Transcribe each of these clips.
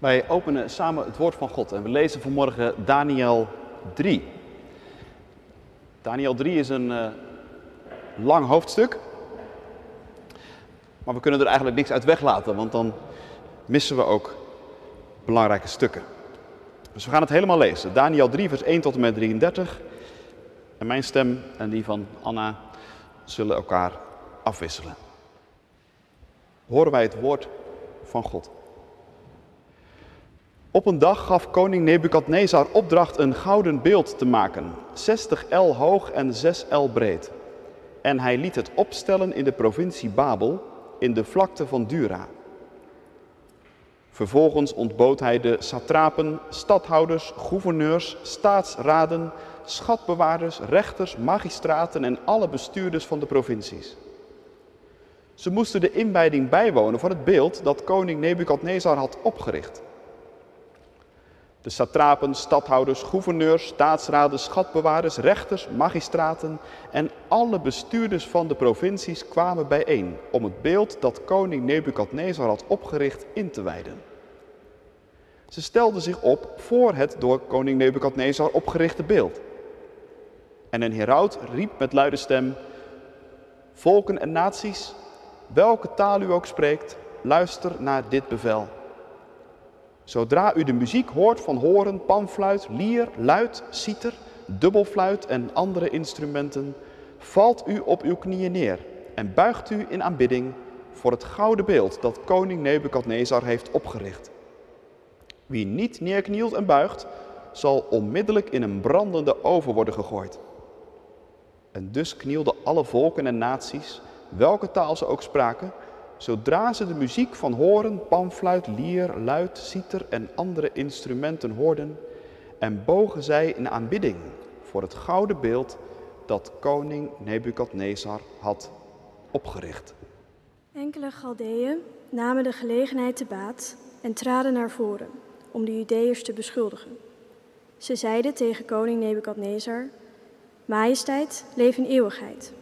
Wij openen samen het woord van God en we lezen vanmorgen Daniel 3. Daniel 3 is een uh, lang hoofdstuk, maar we kunnen er eigenlijk niks uit weglaten, want dan missen we ook belangrijke stukken. Dus we gaan het helemaal lezen. Daniel 3, vers 1 tot en met 33. En mijn stem en die van Anna zullen elkaar afwisselen. Horen wij het woord van God. Op een dag gaf koning Nebukadnezar opdracht een gouden beeld te maken, 60 el hoog en 6 el breed. En hij liet het opstellen in de provincie Babel, in de vlakte van Dura. Vervolgens ontbood hij de satrapen, stadhouders, gouverneurs, staatsraden, schatbewaarders, rechters, magistraten en alle bestuurders van de provincies. Ze moesten de inwijding bijwonen van het beeld dat koning Nebukadnezar had opgericht. De satrapen, stadhouders, gouverneurs, staatsraden, schatbewaarders, rechters, magistraten en alle bestuurders van de provincies kwamen bijeen om het beeld dat koning Nebukadnezar had opgericht in te wijden. Ze stelden zich op voor het door koning Nebukadnezar opgerichte beeld. En een heraut riep met luide stem: Volken en naties, welke taal u ook spreekt, luister naar dit bevel. Zodra u de muziek hoort van horen, panfluit, lier, luid, citer, dubbelfluit en andere instrumenten, valt u op uw knieën neer en buigt u in aanbidding voor het gouden beeld dat koning Nebukadnezar heeft opgericht. Wie niet neerknielt en buigt, zal onmiddellijk in een brandende oven worden gegooid. En dus knielden alle volken en naties, welke taal ze ook spraken, zodra ze de muziek van horen, panfluit, lier, luid, citer en andere instrumenten hoorden, en bogen zij in aanbidding voor het gouden beeld dat koning Nebukadnezar had opgericht. Enkele Galdeeën namen de gelegenheid te baat en traden naar voren om de Judeërs te beschuldigen. Ze zeiden tegen koning Nebukadnezar: Majesteit, leef in eeuwigheid.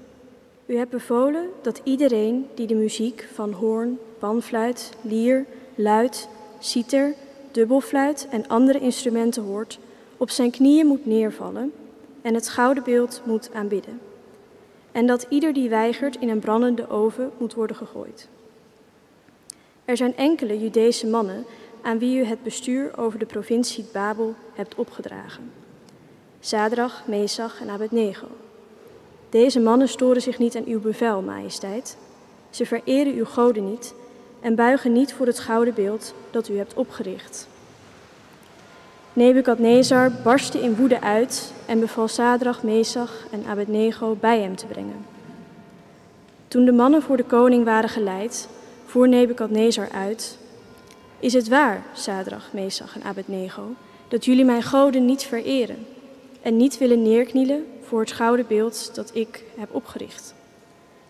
U hebt bevolen dat iedereen die de muziek van hoorn, panfluit, lier, luid, citer, dubbelfluit en andere instrumenten hoort, op zijn knieën moet neervallen en het gouden beeld moet aanbidden. En dat ieder die weigert in een brandende oven moet worden gegooid. Er zijn enkele Judese mannen aan wie u het bestuur over de provincie Babel hebt opgedragen. Zadrach, Mesach en Abednego. Deze mannen storen zich niet aan uw bevel, majesteit. Ze vereren uw goden niet en buigen niet voor het gouden beeld dat u hebt opgericht. Nebukadnezar barstte in woede uit en beval Sadrach, Mesach en Abednego bij hem te brengen. Toen de mannen voor de koning waren geleid, voer Nebukadnezar uit is het waar, Sadrach, Mesach en Abednego, dat jullie mijn goden niet vereren en niet willen neerknielen voor het gouden beeld dat ik heb opgericht?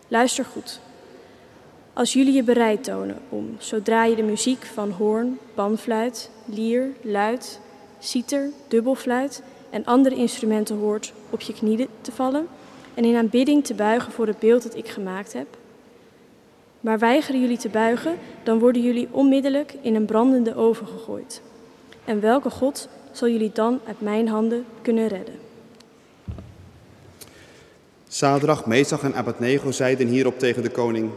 Luister goed. Als jullie je bereid tonen om, zodra je de muziek van hoorn, panfluit, lier, luid, citer, dubbelfluit en andere instrumenten hoort, op je knieën te vallen en in aanbidding te buigen voor het beeld dat ik gemaakt heb, maar weigeren jullie te buigen, dan worden jullie onmiddellijk in een brandende oven gegooid. En welke God zal jullie dan uit mijn handen kunnen redden? Sadrach, Mesach en Abednego zeiden hierop tegen de koning: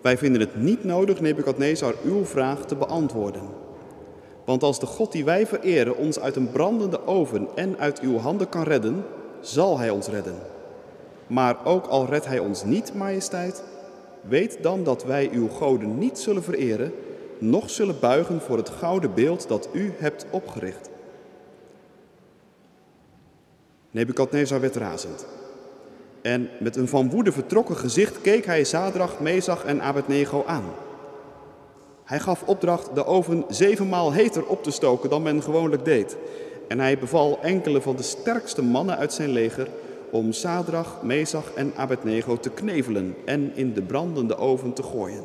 Wij vinden het niet nodig, Nebukadnezar, uw vraag te beantwoorden. Want als de God die wij vereren ons uit een brandende oven en uit uw handen kan redden, zal hij ons redden. Maar ook al redt hij ons niet, majesteit, Weet dan dat wij uw goden niet zullen vereren, noch zullen buigen voor het gouden beeld dat u hebt opgericht. Nebukadnezar werd razend. En met een van woede vertrokken gezicht keek hij Zadrach, Mesach en Abednego aan. Hij gaf opdracht de oven zevenmaal heter op te stoken dan men gewoonlijk deed. En hij beval enkele van de sterkste mannen uit zijn leger om Sadrach, Mesach en Abednego te knevelen en in de brandende oven te gooien.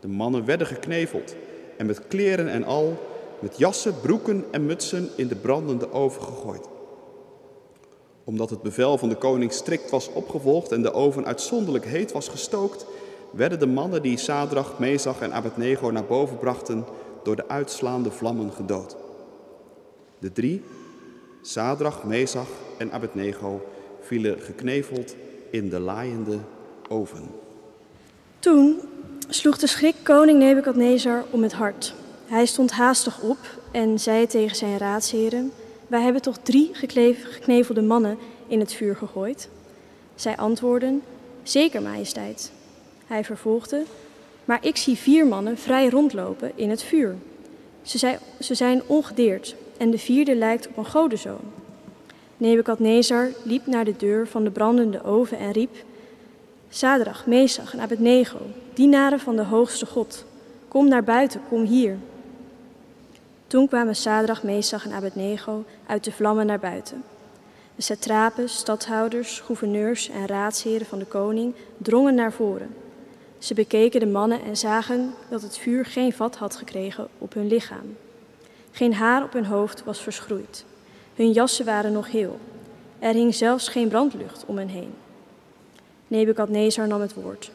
De mannen werden gekneveld en met kleren en al, met jassen, broeken en mutsen in de brandende oven gegooid. Omdat het bevel van de koning strikt was opgevolgd en de oven uitzonderlijk heet was gestookt, werden de mannen die Sadrach, Mesach en Abednego naar boven brachten door de uitslaande vlammen gedood. De drie, Sadrach, Mesach en Abednego, vielen gekneveld in de laaiende oven. Toen sloeg de schrik koning Nebukadnezar om het hart. Hij stond haastig op en zei tegen zijn raadsheren: Wij hebben toch drie geknevelde mannen in het vuur gegooid? Zij antwoordden: Zeker, majesteit. Hij vervolgde: Maar ik zie vier mannen vrij rondlopen in het vuur. Ze zijn, ze zijn ongedeerd en de vierde lijkt op een godenzoon. Nebukadnezar liep naar de deur van de brandende oven en riep: Sadrach, Mesach en Abednego, dienaren van de hoogste God, kom naar buiten, kom hier. Toen kwamen Sadrach, Mesach en Abednego uit de vlammen naar buiten. De satrapen, stadhouders, gouverneurs en raadsheren van de koning drongen naar voren. Ze bekeken de mannen en zagen dat het vuur geen vat had gekregen op hun lichaam. Geen haar op hun hoofd was verschroeid. Hun jassen waren nog heel. Er hing zelfs geen brandlucht om hen heen. Nebukadnezar nam het woord.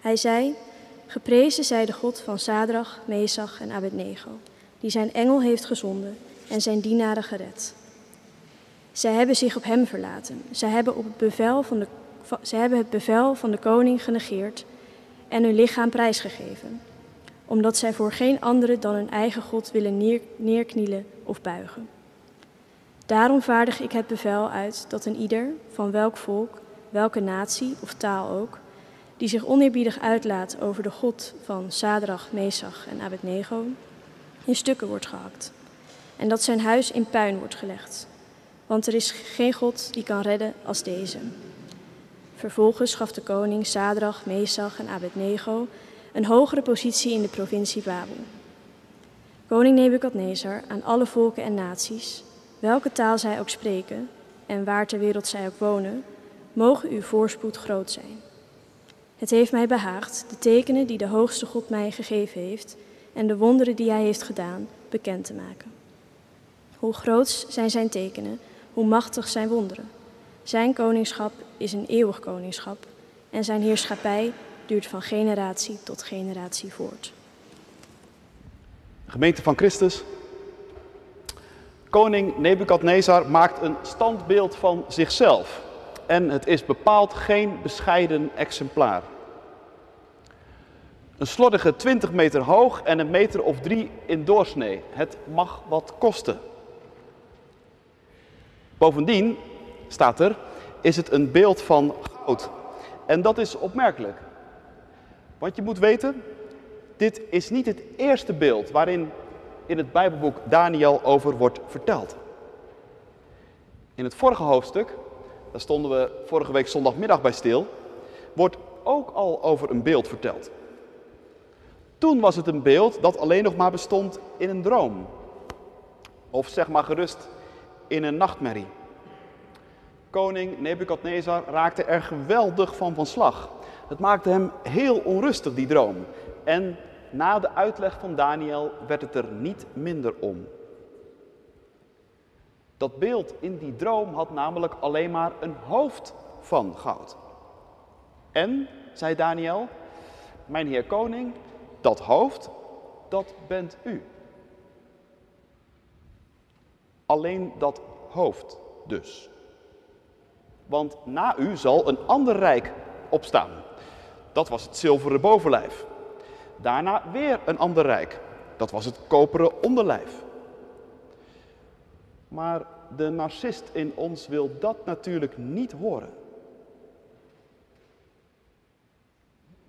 Hij zei: Geprezen zij de God van Sadrach, Mesach en Abednego, die zijn engel heeft gezonden en zijn dienaren gered. Zij hebben zich op hem verlaten. Zij hebben, op het, bevel van de, zij hebben het bevel van de koning genegeerd en hun lichaam prijsgegeven, omdat zij voor geen andere dan hun eigen God willen neer, neerknielen of buigen. Daarom vaardig ik het bevel uit dat een ieder, van welk volk, welke natie of taal ook, die zich oneerbiedig uitlaat over de God van Sadrach, Mesach en Abednego, in stukken wordt gehakt en dat zijn huis in puin wordt gelegd want er is geen God die kan redden als deze. Vervolgens gaf de koning Sadrach, Mesach en Abednego een hogere positie in de provincie Babel. Koning Nebukadnezar aan alle volken en naties, welke taal zij ook spreken en waar ter wereld zij ook wonen, mogen uw voorspoed groot zijn. Het heeft mij behaagd de tekenen die de hoogste God mij gegeven heeft en de wonderen die hij heeft gedaan bekend te maken. Hoe groot zijn zijn tekenen, hoe machtig zijn wonderen. Zijn koningschap is een eeuwig koningschap en zijn heerschappij duurt van generatie tot generatie voort. Gemeente van Christus. Koning Nebukadnezar maakt een standbeeld van zichzelf. En het is bepaald geen bescheiden exemplaar. Een slordige 20 meter hoog en een meter of drie in doorsnee. Het mag wat kosten. Bovendien, staat er, is het een beeld van goud. En dat is opmerkelijk. Want je moet weten, dit is niet het eerste beeld waarin in het Bijbelboek Daniel over wordt verteld. In het vorige hoofdstuk, daar stonden we vorige week zondagmiddag bij stil, wordt ook al over een beeld verteld. Toen was het een beeld dat alleen nog maar bestond in een droom. Of zeg maar gerust in een nachtmerrie. Koning Nebukadnezar raakte er geweldig van van slag. Het maakte hem heel onrustig, die droom. En na de uitleg van Daniel werd het er niet minder om. Dat beeld in die droom had namelijk alleen maar een hoofd van goud. En, zei Daniel, mijn heer koning, dat hoofd, dat bent u. Alleen dat hoofd dus. Want na u zal een ander rijk opstaan. Dat was het zilveren bovenlijf. Daarna weer een ander rijk. Dat was het koperen onderlijf. Maar de narcist in ons wil dat natuurlijk niet horen.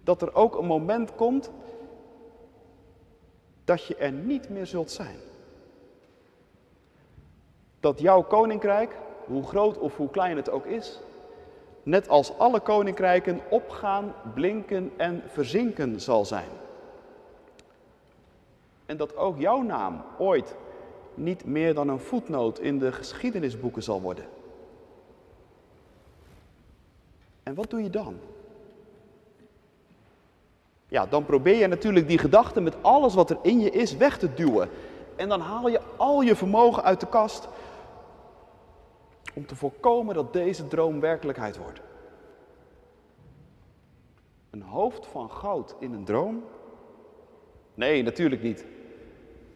Dat er ook een moment komt dat je er niet meer zult zijn dat jouw koninkrijk, hoe groot of hoe klein het ook is, net als alle koninkrijken opgaan, blinken en verzinken zal zijn. En dat ook jouw naam ooit niet meer dan een voetnoot in de geschiedenisboeken zal worden. En wat doe je dan? Ja, dan probeer je natuurlijk die gedachte met alles wat er in je is weg te duwen. En dan haal je al je vermogen uit de kast om te voorkomen dat deze droom werkelijkheid wordt. Een hoofd van goud in een droom, Nee, natuurlijk niet.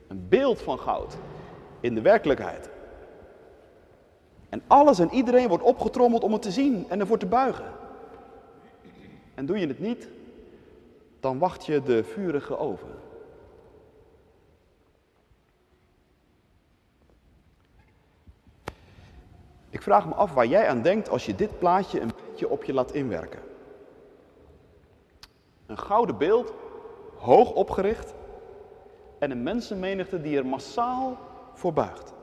Een beeld van goud in de werkelijkheid. En alles en iedereen wordt opgetrommeld om het te zien en ervoor te buigen. En doe je het niet, dan wacht je de vurige oven. Ik vraag me af waar jij aan denkt als je dit plaatje een beetje op je laat inwerken. Een gouden beeld, hoog opgericht en een mensenmenigte die er massaal voor buigt.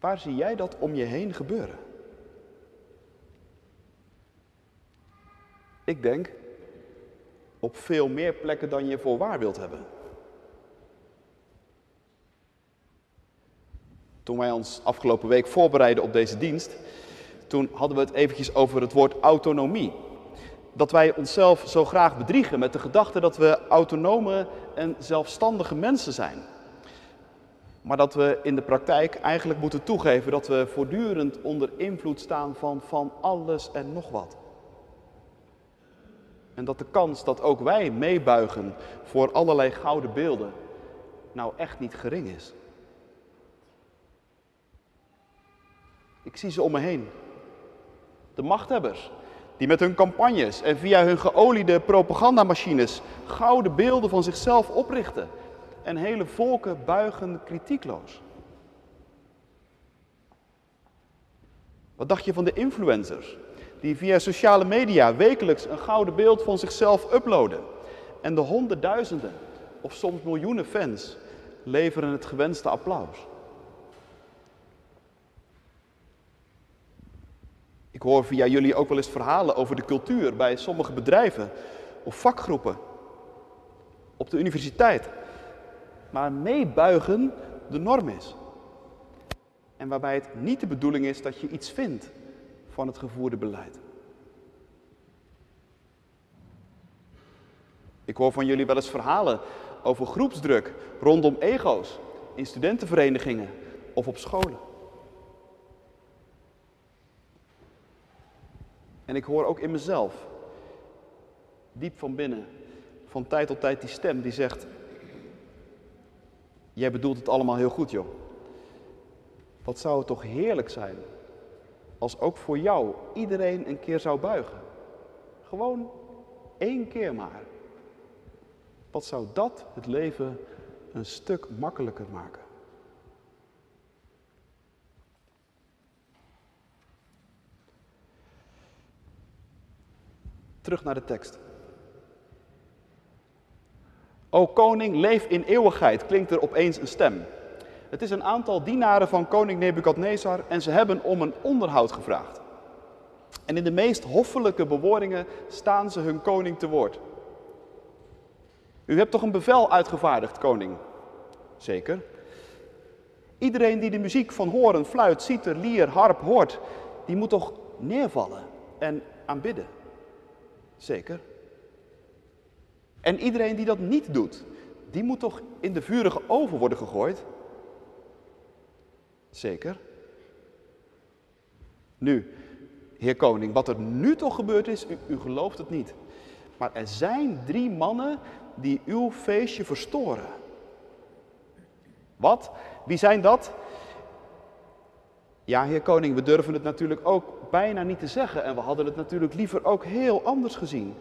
Waar zie jij dat om je heen gebeuren? Ik denk op veel meer plekken dan je voor waar wilt hebben. Toen wij ons afgelopen week voorbereiden op deze dienst, toen hadden we het eventjes over het woord autonomie. Dat wij onszelf zo graag bedriegen met de gedachte dat we autonome en zelfstandige mensen zijn. Maar dat we in de praktijk eigenlijk moeten toegeven dat we voortdurend onder invloed staan van, van alles en nog wat. En dat de kans dat ook wij meebuigen voor allerlei gouden beelden nou echt niet gering is. Ik zie ze om me heen. De machthebbers, die met hun campagnes en via hun geoliede propagandamachines gouden beelden van zichzelf oprichten en hele volken buigen kritiekloos. Wat dacht je van de influencers die via sociale media wekelijks een gouden beeld van zichzelf uploaden en de honderdduizenden of soms miljoenen fans leveren het gewenste applaus? Ik hoor via jullie ook wel eens verhalen over de cultuur bij sommige bedrijven of vakgroepen op de universiteit. Maar meebuigen de norm is. En waarbij het niet de bedoeling is dat je iets vindt van het gevoerde beleid. Ik hoor van jullie wel eens verhalen over groepsdruk rondom ego's in studentenverenigingen of op scholen. En ik hoor ook in mezelf, diep van binnen, van tijd tot tijd die stem die zegt: Jij bedoelt het allemaal heel goed, joh. Wat zou het toch heerlijk zijn als ook voor jou iedereen een keer zou buigen? Gewoon één keer maar. Wat zou dat het leven een stuk makkelijker maken? Terug naar de tekst. O koning, leef in eeuwigheid, klinkt er opeens een stem. Het is een aantal dienaren van koning Nebukadnezar en ze hebben om een onderhoud gevraagd. En in de meest hoffelijke bewoordingen staan ze hun koning te woord. U hebt toch een bevel uitgevaardigd, koning? Zeker. Iedereen die de muziek van horen, fluit, citer, lier, harp hoort, die moet toch neervallen en aanbidden? Zeker. En iedereen die dat niet doet, die moet toch in de vurige oven worden gegooid? Zeker. Nu, heer koning, wat er nu toch gebeurd is, u, gelooft het niet. Maar er zijn drie mannen die uw feestje verstoren. Wat? Wie zijn dat? Ja, heer koning, we durven het natuurlijk ook bijna niet te zeggen en we hadden het natuurlijk liever ook heel anders gezien.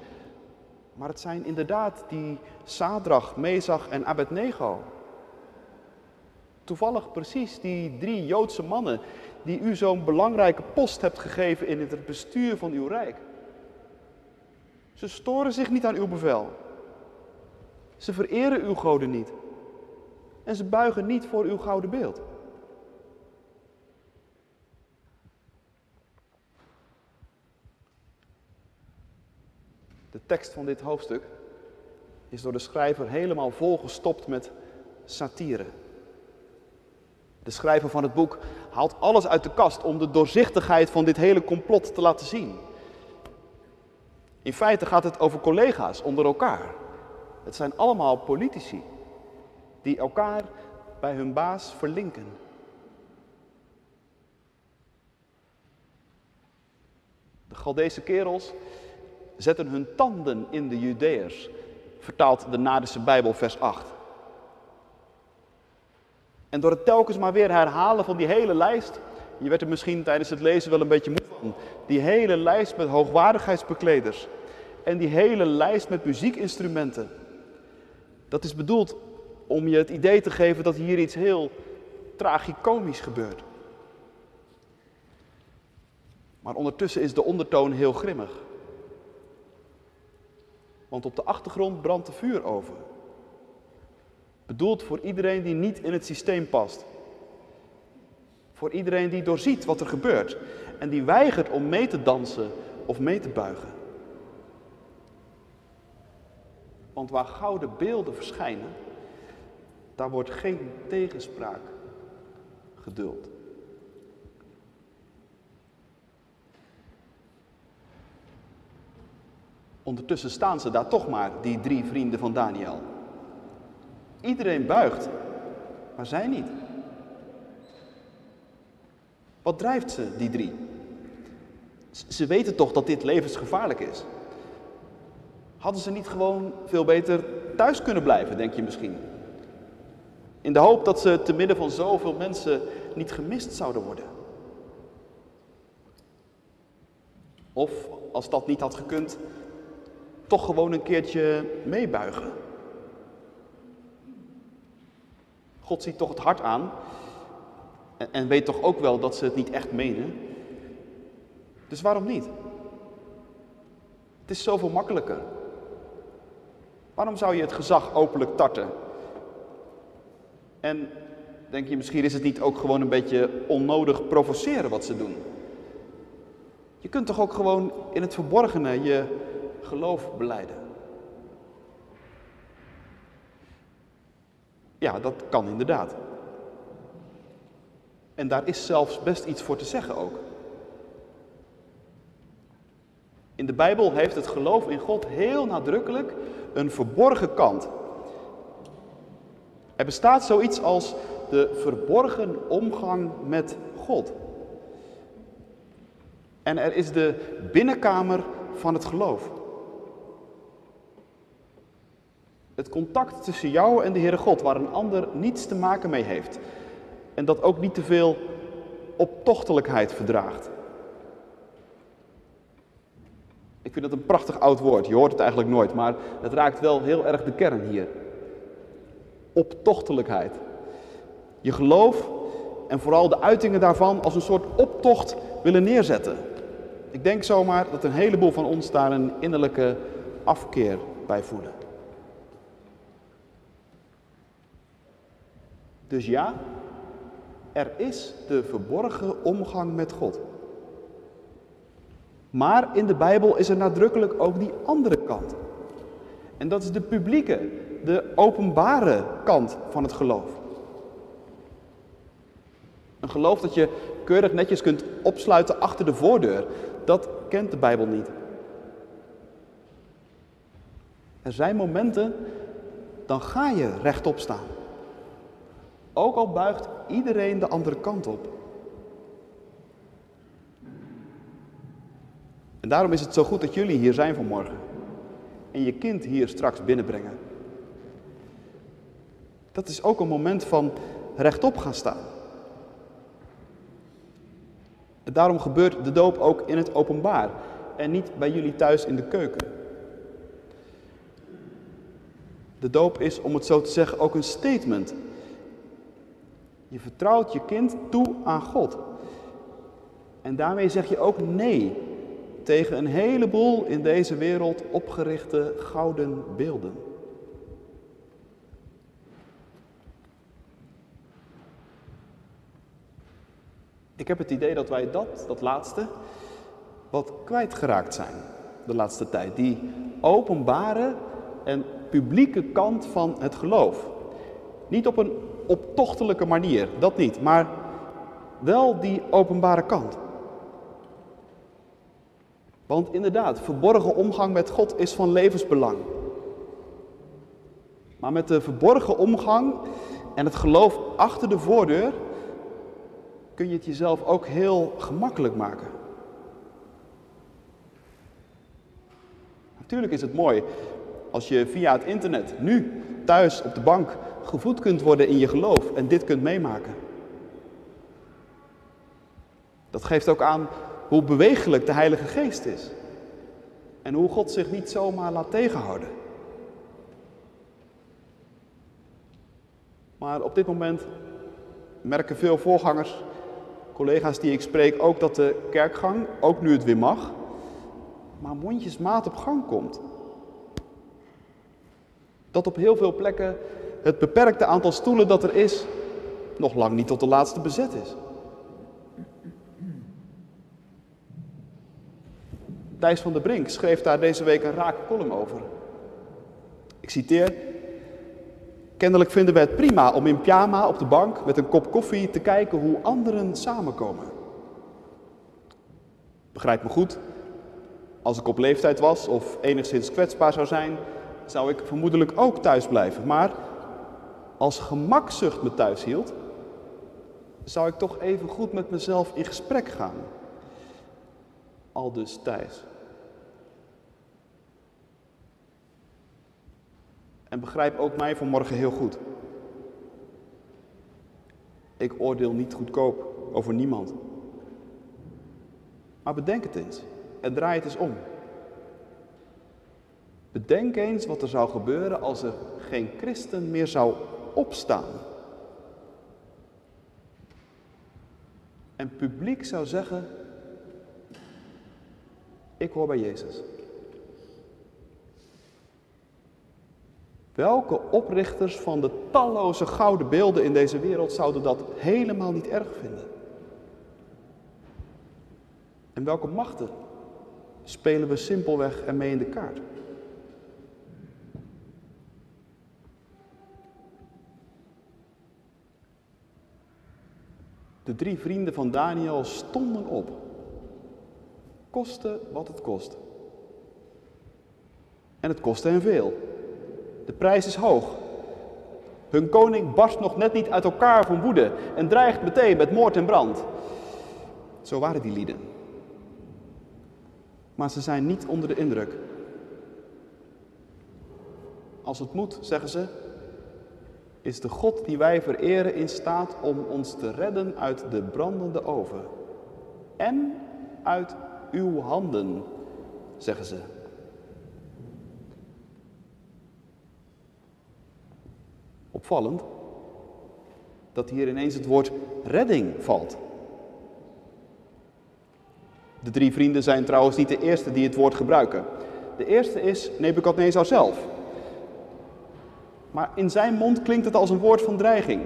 Maar het zijn inderdaad die Sadrach, Mezach en Abednego. Toevallig precies die drie Joodse mannen die u zo'n belangrijke post hebt gegeven in het bestuur van uw rijk. Ze storen zich niet aan uw bevel. Ze vereren uw goden niet. En ze buigen niet voor uw gouden beeld. De tekst van dit hoofdstuk is door de schrijver helemaal volgestopt met satire. De schrijver van het boek haalt alles uit de kast om de doorzichtigheid van dit hele complot te laten zien. In feite gaat het over collega's onder elkaar. Het zijn allemaal politici die elkaar bij hun baas verlinken. De Galdese kerels zetten hun tanden in de Judeërs vertaalt de Nadische Bijbel vers 8. En door het telkens maar weer herhalen van die hele lijst, je werd er misschien tijdens het lezen wel een beetje moe van, die hele lijst met hoogwaardigheidsbekleders en die hele lijst met muziekinstrumenten. Dat is bedoeld om je het idee te geven dat hier iets heel tragicomisch gebeurt. Maar ondertussen is de ondertoon heel grimmig. Want op de achtergrond brandt de vuur over. Bedoeld voor iedereen die niet in het systeem past. Voor iedereen die doorziet wat er gebeurt en die weigert om mee te dansen of mee te buigen. Want waar gouden beelden verschijnen, daar wordt geen tegenspraak geduld. Ondertussen staan ze daar toch maar, die drie vrienden van Daniel. Iedereen buigt, maar zij niet. Wat drijft ze, die drie? Ze weten toch dat dit levensgevaarlijk is. Hadden ze niet gewoon veel beter thuis kunnen blijven, denk je misschien? In de hoop dat ze te midden van zoveel mensen niet gemist zouden worden. Of als dat niet had gekund, toch gewoon een keertje meebuigen. God ziet toch het hart aan en, weet toch ook wel dat ze het niet echt menen. Dus waarom niet? Het is zoveel makkelijker. Waarom zou je het gezag openlijk tarten? En denk je, misschien is het niet ook gewoon een beetje onnodig provoceren wat ze doen? Je kunt toch ook gewoon in het verborgene je geloof beleiden? Ja, dat kan inderdaad. En daar is zelfs best iets voor te zeggen ook. In de Bijbel heeft het geloof in God heel nadrukkelijk een verborgen kant. Er bestaat zoiets als de verborgen omgang met God. En er is de binnenkamer van het geloof. Het contact tussen jou en de Heere God, waar een ander niets te maken mee heeft. En dat ook niet te veel optochtelijkheid verdraagt. Ik vind dat een prachtig oud woord. Je hoort het eigenlijk nooit, maar het raakt wel heel erg de kern hier. Optochtelijkheid. Je geloof en vooral de uitingen daarvan als een soort optocht willen neerzetten. Ik denk zomaar dat een heleboel van ons daar een innerlijke afkeer bij voelen. Dus ja, er is de verborgen omgang met God. Maar in de Bijbel is er nadrukkelijk ook die andere kant. En dat is de publieke, de openbare kant van het geloof. Een geloof dat je keurig netjes kunt opsluiten achter de voordeur, dat kent de Bijbel niet. Er zijn momenten, dan ga je rechtop staan. Ook al buigt iedereen de andere kant op. En daarom is het zo goed dat jullie hier zijn vanmorgen. En je kind hier straks binnenbrengen. Dat is ook een moment van rechtop gaan staan. En daarom gebeurt de doop ook in het openbaar en niet bij jullie thuis in de keuken. De doop is, om het zo te zeggen, ook een statement. Je vertrouwt je kind toe aan God. En daarmee zeg je ook nee tegen een heleboel in deze wereld opgerichte gouden beelden. Ik heb het idee dat wij dat, dat laatste, wat kwijtgeraakt zijn de laatste tijd. Die openbare en publieke kant van het geloof. Niet op een optochtelijke manier, dat niet, maar wel die openbare kant. Want inderdaad, verborgen omgang met God is van levensbelang. Maar met de verborgen omgang en het geloof achter de voordeur kun je het jezelf ook heel gemakkelijk maken. Natuurlijk is het mooi Als je via het internet nu thuis op de bank gevoed kunt worden in je geloof en dit kunt meemaken. Dat geeft ook aan hoe bewegelijk de Heilige Geest is. En hoe God zich niet zomaar laat tegenhouden. Maar op dit moment merken veel voorgangers, collega's die ik spreek, ook dat de kerkgang, ook nu het weer mag, maar mondjesmaat op gang komt. Dat op heel veel plekken het beperkte aantal stoelen dat er is, nog lang niet tot de laatste bezet is. Thijs van der Brink schreef daar deze week een rake column over. Ik citeer. Kennelijk vinden we het prima om in pyjama op de bank met een kop koffie te kijken hoe anderen samenkomen. Begrijp me goed, als ik op leeftijd was of enigszins kwetsbaar zou zijn, zou ik vermoedelijk ook thuis blijven. Maar als gemakzucht me thuis hield, zou ik toch even goed met mezelf in gesprek gaan. Al dus. En begrijp ook mij vanmorgen heel goed. Ik oordeel niet goedkoop over niemand. Maar bedenk het eens en draai het eens om. Bedenk eens wat er zou gebeuren als er geen christen meer zou opstaan. En publiek zou zeggen, ik hoor bij Jezus. Welke oprichters van de talloze gouden beelden in deze wereld zouden dat helemaal niet erg vinden? En welke machten spelen we simpelweg ermee in de kaart? De drie vrienden van Daniel stonden op. Koste wat het kost. En het kostte hen veel. De prijs is hoog. Hun koning barst nog net niet uit elkaar van woede en dreigt meteen met moord en brand. Zo waren die lieden. Maar ze zijn niet onder de indruk. Als het moet, zeggen ze, is de God die wij vereren in staat om ons te redden uit de brandende oven. En uit uw handen, zeggen ze. Opvallend dat hier ineens het woord redding valt. De drie vrienden zijn trouwens niet de eerste die het woord gebruiken. De eerste is Nebukadnezar zelf. Maar in zijn mond klinkt het als een woord van dreiging.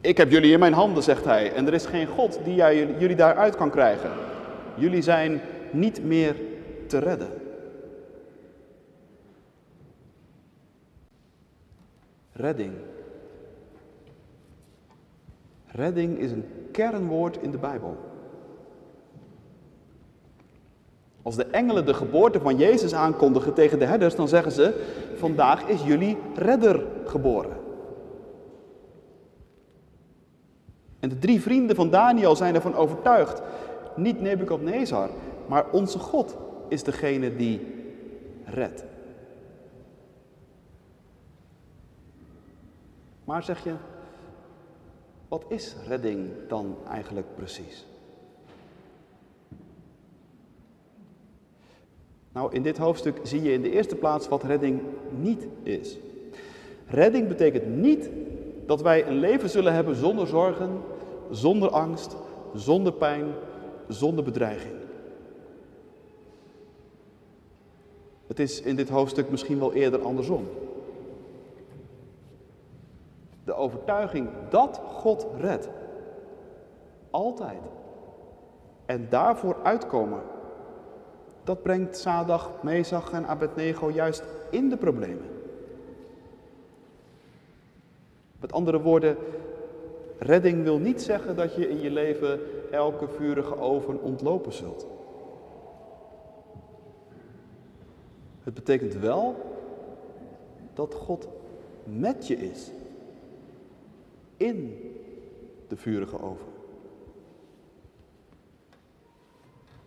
Ik heb jullie in mijn handen, zegt hij, en er is geen God die jullie daaruit kan krijgen. Jullie zijn niet meer te redden. Redding. Redding is een kernwoord in de Bijbel. Als de engelen de geboorte van Jezus aankondigen tegen de herders, dan zeggen ze: Vandaag is jullie redder geboren. En de drie vrienden van Daniel zijn ervan overtuigd. Niet Nebukadnezar, maar onze God is degene die redt. Maar zeg je, wat is redding dan eigenlijk precies? Nou, in dit hoofdstuk zie je in de eerste plaats wat redding niet is. Redding betekent niet dat wij een leven zullen hebben zonder zorgen, zonder angst, zonder pijn, zonder bedreiging. Het is in dit hoofdstuk misschien wel eerder andersom. De overtuiging dat God redt. Altijd. En daarvoor uitkomen dat brengt Sadag, Mesach en Abednego juist in de problemen. Met andere woorden, redding wil niet zeggen dat je in je leven elke vurige oven ontlopen zult. Het betekent wel dat God met je is in de vurige oven.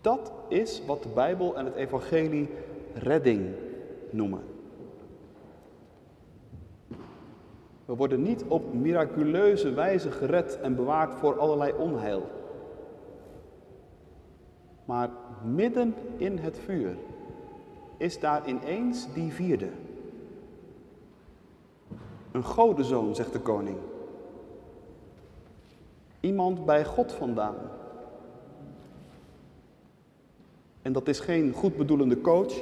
Dat is wat de Bijbel en het Evangelie redding noemen. We worden niet op miraculeuze wijze gered en bewaard voor allerlei onheil. Maar midden in het vuur is daar ineens die vierde. Een godenzoon, zegt de koning. Iemand bij God vandaan. En dat is geen goedbedoelende coach,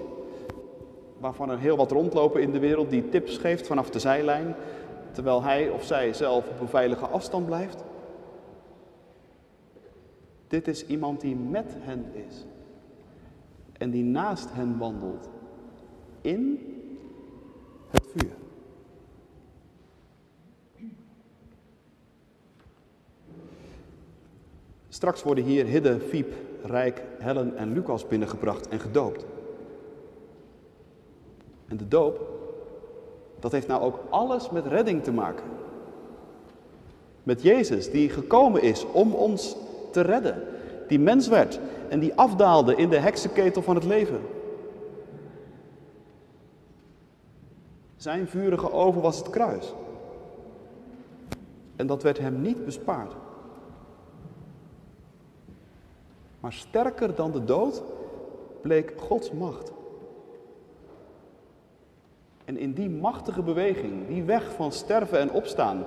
waarvan er heel wat rondlopen in de wereld die tips geeft vanaf de zijlijn, terwijl hij of zij zelf op een veilige afstand blijft. Dit is iemand die met hen is en die naast hen wandelt in het vuur. Straks worden hier Hidde, Fiep, Rijk, Helen en Lucas binnengebracht en gedoopt. En de doop, dat heeft nou ook alles met redding te maken. Met Jezus, die gekomen is om ons te redden. Die mens werd en die afdaalde in de heksenketel van het leven. Zijn vurige oven was het kruis. En dat werd hem niet bespaard. Maar sterker dan de dood bleek Gods macht. En in die machtige beweging, die weg van sterven en opstaan,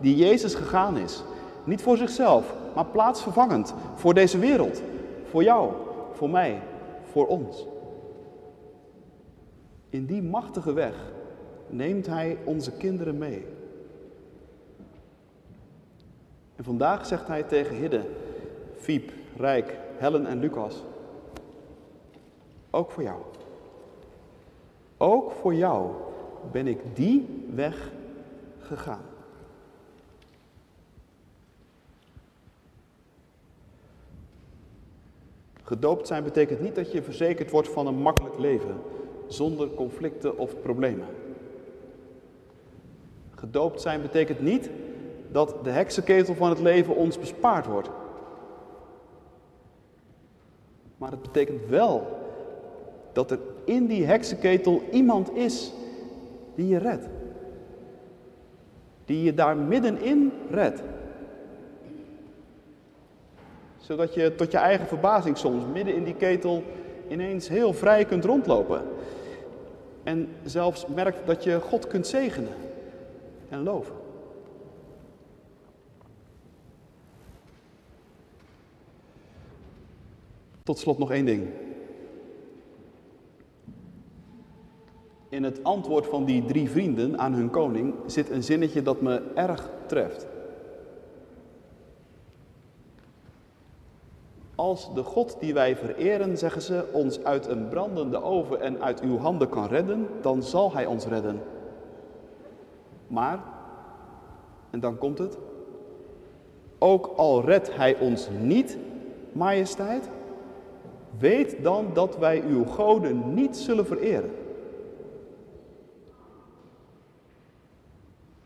die Jezus gegaan is, niet voor zichzelf, maar plaatsvervangend voor deze wereld, voor jou, voor mij, voor ons. In die machtige weg neemt Hij onze kinderen mee. En vandaag zegt Hij tegen Hidde, Fiep, Rijk, Helen en Lucas, ook voor jou. Ook voor jou ben ik die weg gegaan. Gedoopt zijn betekent niet dat je verzekerd wordt van een makkelijk leven, zonder conflicten of problemen. Gedoopt zijn betekent niet dat de heksenketel van het leven ons bespaard wordt. Maar het betekent wel dat er in die heksenketel iemand is die je redt. Die je daar middenin redt. Zodat je tot je eigen verbazing soms midden in die ketel ineens heel vrij kunt rondlopen. En zelfs merkt dat je God kunt zegenen en loven. Tot slot nog één ding. In het antwoord van die drie vrienden aan hun koning zit een zinnetje dat me erg treft. Als de God die wij vereren, zeggen ze, ons uit een brandende oven en uit uw handen kan redden, dan zal Hij ons redden. Maar, en dan komt het, ook al redt Hij ons niet, majesteit, weet dan dat wij uw goden niet zullen vereren.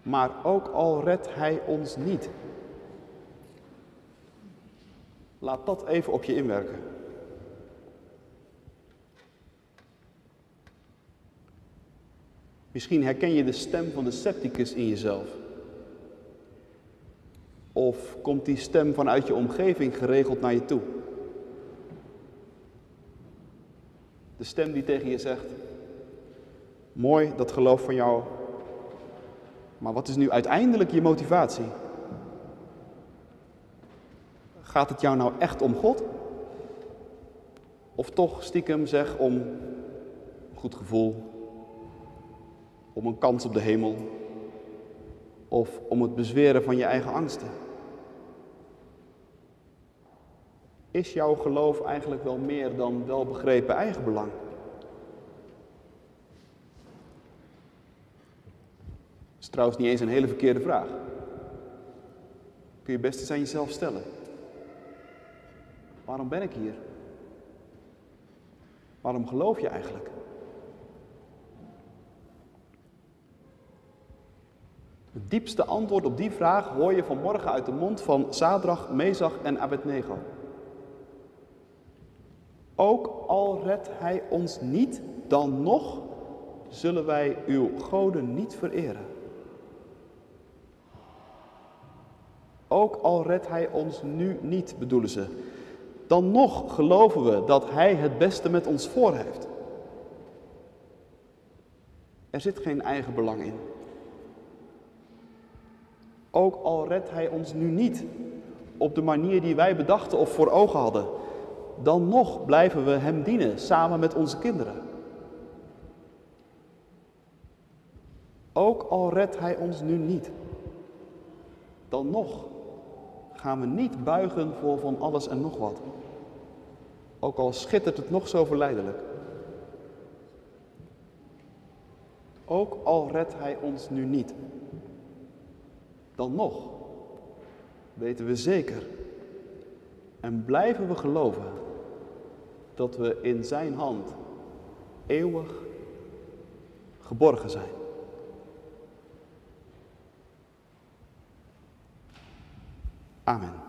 Maar ook al redt Hij ons niet. Laat dat even op je inwerken. Misschien herken je de stem van de scepticus in jezelf. Of komt die stem vanuit je omgeving geregeld naar je toe? De stem die tegen je zegt: Mooi dat geloof van jou, maar wat is nu uiteindelijk je motivatie? Gaat het jou nou echt om God? Of toch stiekem zeg om een goed gevoel, om een kans op de hemel of om het bezweren van je eigen angsten? Is jouw geloof eigenlijk wel meer dan welbegrepen eigenbelang? Dat is trouwens niet eens een hele verkeerde vraag. Kun je best eens aan jezelf stellen. Waarom ben ik hier? Waarom geloof je eigenlijk? Het diepste antwoord op die vraag hoor je vanmorgen uit de mond van Sadrach, Mezach en Abednego. Ook al redt hij ons niet, dan nog zullen wij uw goden niet vereren. Ook al redt hij ons nu niet, bedoelen ze, dan nog geloven we dat hij het beste met ons voor heeft. Er zit geen eigen belang in. Ook al redt hij ons nu niet op de manier die wij bedachten of voor ogen hadden, dan nog blijven we hem dienen samen met onze kinderen. Ook al redt hij ons nu niet, dan nog gaan we niet buigen voor van alles en nog wat. Ook al schittert het nog zo verleidelijk. Ook al redt hij ons nu niet, dan nog weten we zeker en blijven we geloven dat we in zijn hand eeuwig geborgen zijn. Amen.